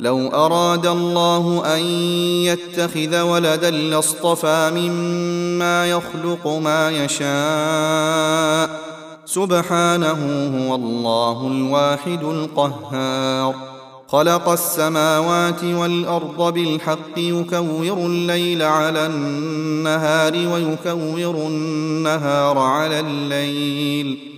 لو أراد الله أن يتخذ ولدا لاصطفى مما يخلق ما يشاء. سبحانه هو الله الواحد القهار. خلق السماوات والأرض بالحق يكور الليل على النهار ويكور النهار على الليل.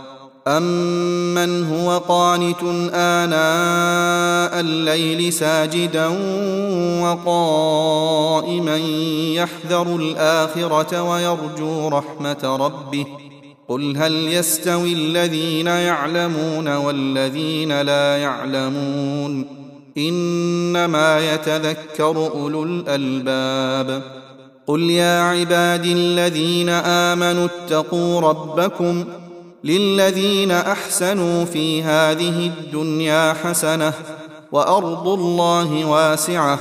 امن هو قانت اناء الليل ساجدا وقائما يحذر الاخره ويرجو رحمه ربه قل هل يستوي الذين يعلمون والذين لا يعلمون انما يتذكر اولو الالباب قل يا عبادي الذين امنوا اتقوا ربكم للذين أحسنوا في هذه الدنيا حسنة وأرض الله واسعة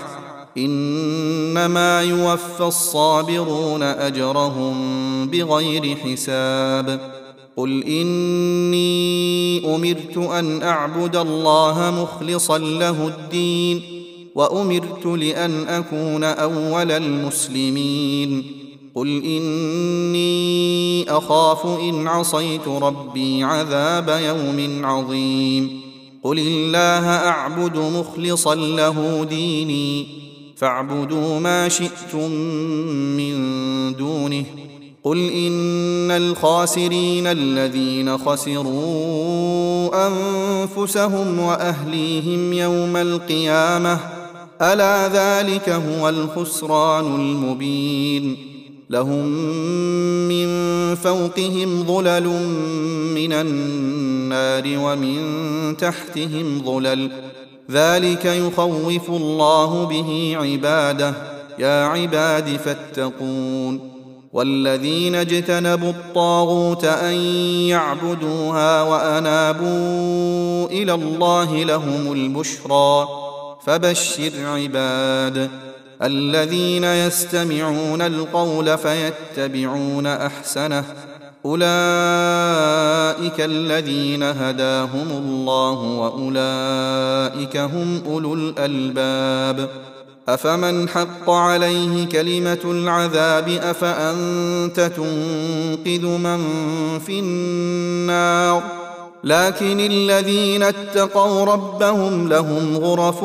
إنما يوفى الصابرون أجرهم بغير حساب قل إني أمرت أن أعبد الله مخلصا له الدين وأمرت لأن أكون أول المسلمين قل اني اخاف ان عصيت ربي عذاب يوم عظيم قل الله اعبد مخلصا له ديني فاعبدوا ما شئتم من دونه قل ان الخاسرين الذين خسروا انفسهم واهليهم يوم القيامه الا ذلك هو الخسران المبين لهم من فوقهم ظلل من النار ومن تحتهم ظلل. ذلك يخوف الله به عباده. يا عباد فاتقون. والذين اجتنبوا الطاغوت أن يعبدوها وأنابوا إلى الله لهم البشرى. فبشر عباد. الذين يستمعون القول فيتبعون أحسنه. أولئك الذين هداهم الله وأولئك هم أولو الألباب. أفمن حق عليه كلمة العذاب أفأنت تنقذ من في النار؟ لكن الذين اتقوا ربهم لهم غرف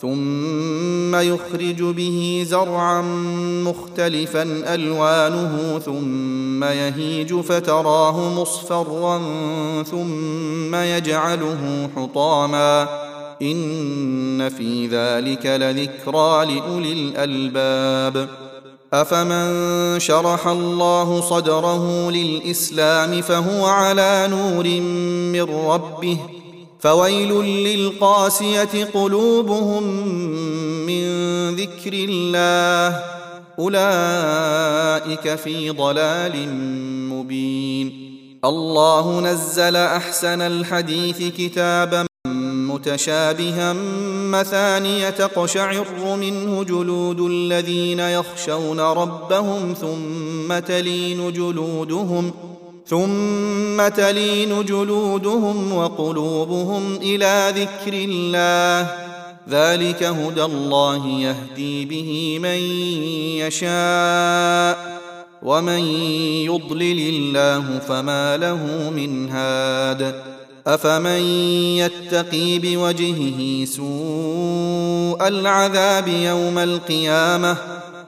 ثم يخرج به زرعا مختلفا ألوانه ثم يهيج فتراه مصفرا ثم يجعله حطاما. إن في ذلك لذكرى لأولي الألباب. أفمن شرح الله صدره للإسلام فهو على نور من ربه فويل للقاسية قلوبهم من ذكر الله. أولئك في ضلال مبين. الله نزل أحسن الحديث كتابا متشابها مثانية تقشعر منه جلود الذين يخشون ربهم ثم تلين جلودهم ثم تلين جلودهم وقلوبهم إلى ذكر الله. ذلك هدى الله يهدي به من يشاء ومن يضلل الله فما له من هاد. أفمن يتقي بوجهه سوء العذاب يوم القيامة؟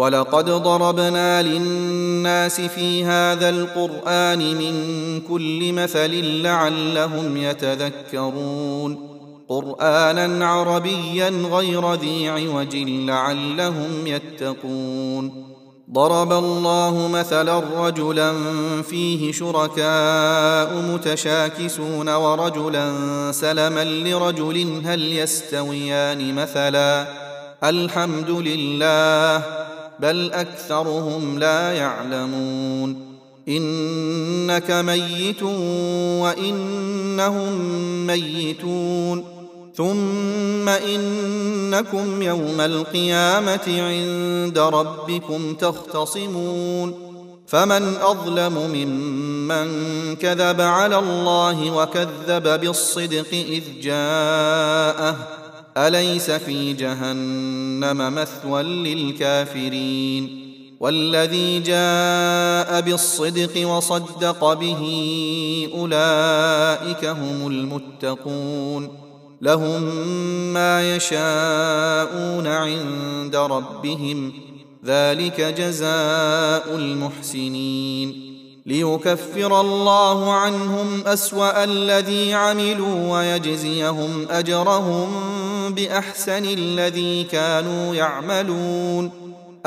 ولقد ضربنا للناس في هذا القرآن من كل مثل لعلهم يتذكرون. قرآنا عربيا غير ذي عوج لعلهم يتقون. ضرب الله مثلا رجلا فيه شركاء متشاكسون ورجلا سلما لرجل هل يستويان مثلا؟ الحمد لله. بل أكثرهم لا يعلمون. إنك ميت وإنهم ميتون. ثم إنكم يوم القيامة عند ربكم تختصمون. فمن أظلم ممن كذب على الله وكذب بالصدق إذ جاءه أليس في جهنم مثوى للكافرين؟ والذي جاء بالصدق وصدق به أولئك هم المتقون. لهم ما يشاءون عند ربهم. ذلك جزاء المحسنين. ليكفر الله عنهم أسوأ الذي عملوا ويجزيهم أجرهم بأحسن الذي كانوا يعملون.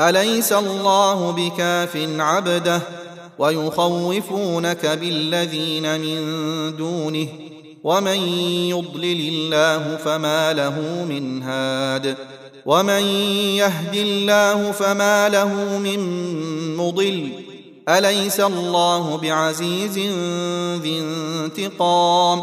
أليس الله بكاف عبده ويخوفونك بالذين من دونه؟ ومن يضلل الله فما له من هاد. ومن يهد الله فما له من مضل. أليس الله بعزيز ذي انتقام؟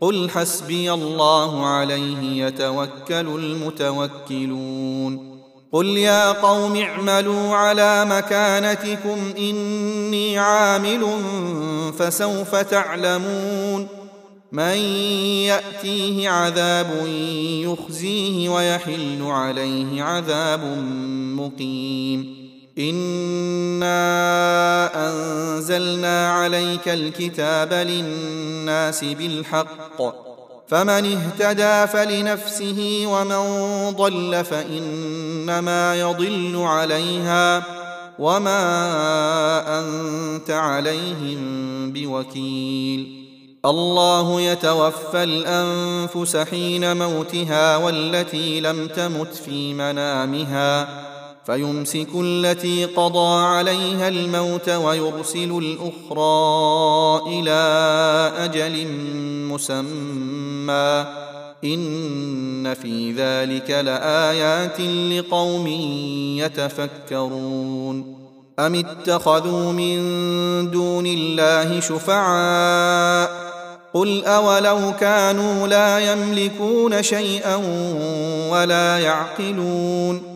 قل حسبي الله عليه يتوكل المتوكلون. قل يا قوم اعملوا على مكانتكم إني عامل فسوف تعلمون. من يأتيه عذاب يخزيه ويحل عليه عذاب مقيم. انا انزلنا عليك الكتاب للناس بالحق فمن اهتدى فلنفسه ومن ضل فانما يضل عليها وما انت عليهم بوكيل. الله يتوفى الانفس حين موتها والتي لم تمت في منامها فيمسك التي قضى عليها الموت ويرسل الأخرى إلى أجل مسمى. إن في ذلك لآيات لقوم يتفكرون. أم اتخذوا من دون الله شفعاء؟ قل أولو كانوا لا يملكون شيئا ولا يعقلون.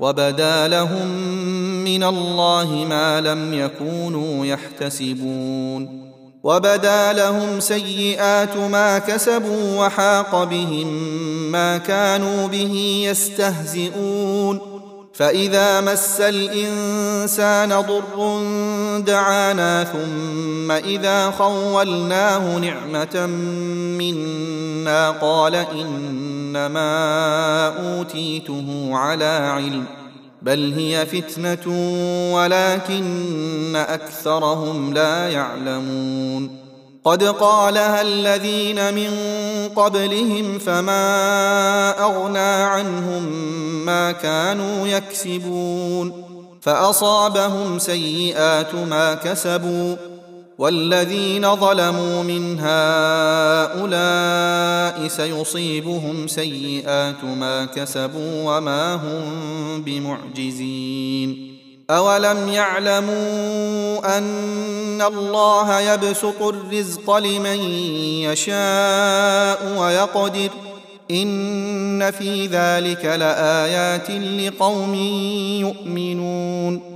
وبدا لهم من الله ما لم يكونوا يحتسبون. وبدا لهم سيئات ما كسبوا وحاق بهم ما كانوا به يستهزئون. فإذا مس الإنسان ضر دعانا ثم إذا خولناه نعمة منا قال انما اوتيته على علم بل هي فتنه ولكن اكثرهم لا يعلمون قد قالها الذين من قبلهم فما اغنى عنهم ما كانوا يكسبون فاصابهم سيئات ما كسبوا والذين ظلموا من هؤلاء سيصيبهم سيئات ما كسبوا وما هم بمعجزين. أولم يعلموا أن الله يبسط الرزق لمن يشاء ويقدر إن في ذلك لآيات لقوم يؤمنون.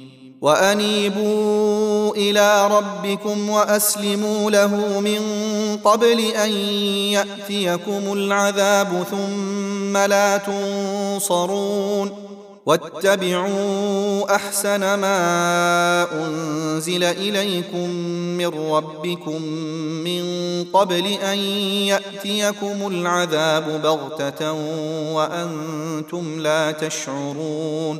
وأنيبوا إلى ربكم وأسلموا له من قبل أن يأتيكم العذاب ثم لا تنصرون واتبعوا أحسن ما أنزل إليكم من ربكم من قبل أن يأتيكم العذاب بغتة وأنتم لا تشعرون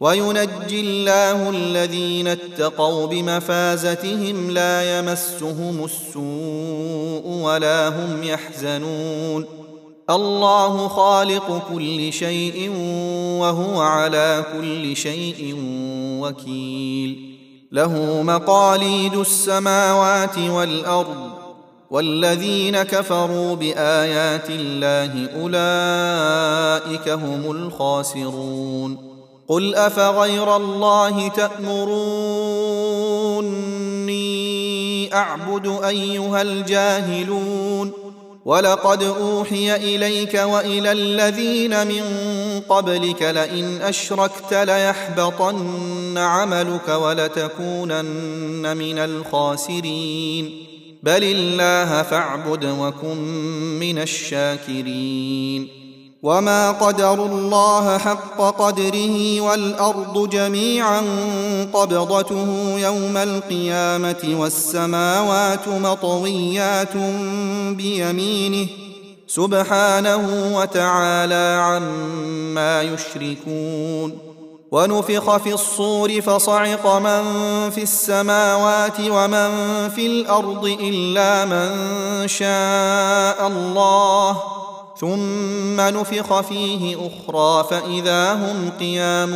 وينجي الله الذين اتقوا بمفازتهم لا يمسهم السوء ولا هم يحزنون. الله خالق كل شيء وهو على كل شيء وكيل. له مقاليد السماوات والأرض والذين كفروا بآيات الله أولئك هم الخاسرون. قل افغير الله تامروني اعبد ايها الجاهلون ولقد اوحي اليك والى الذين من قبلك لئن اشركت ليحبطن عملك ولتكونن من الخاسرين بل الله فاعبد وكن من الشاكرين وما قدروا الله حق قدره والارض جميعا قبضته يوم القيامه والسماوات مطويات بيمينه سبحانه وتعالى عما يشركون ونفخ في الصور فصعق من في السماوات ومن في الأرض الا من شاء الله ثم نفخ فيه أخرى فإذا هم قيام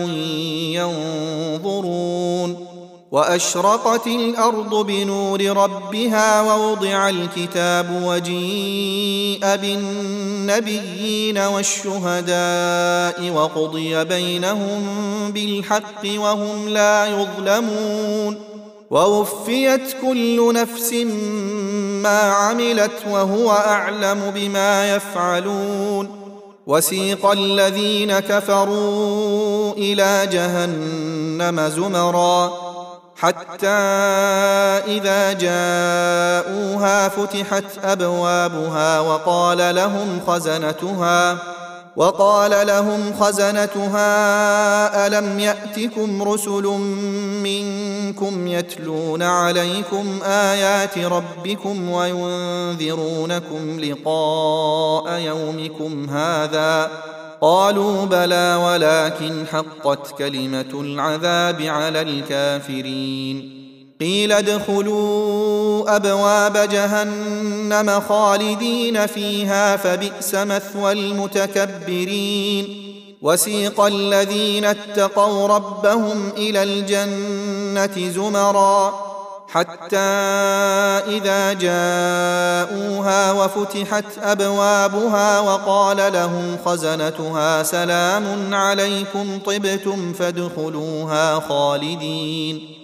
ينظرون وأشرقت الأرض بنور ربها ووضع الكتاب وجيء بالنبيين والشهداء وقضي بينهم بالحق وهم لا يظلمون ووفيت كل نفس ما عملت وهو أعلم بما يفعلون وسيق الذين كفروا إلى جهنم زمرًا حتى إذا جاءوها فتحت أبوابها وقال لهم خزنتها وقال لهم خزنتها ألم يأتكم رسل منكم يتلون عليكم آيات ربكم وينذرونكم لقاء يومكم هذا قالوا بلى ولكن حقت كلمة العذاب على الكافرين قيل ادخلوا أبواب جهنم خالدين فيها فبئس مثوى المتكبرين. وسيق الذين اتقوا ربهم إلى الجنة زمرا حتى إذا جاءوها وفتحت أبوابها وقال لهم خزنتها سلام عليكم طبتم فادخلوها خالدين.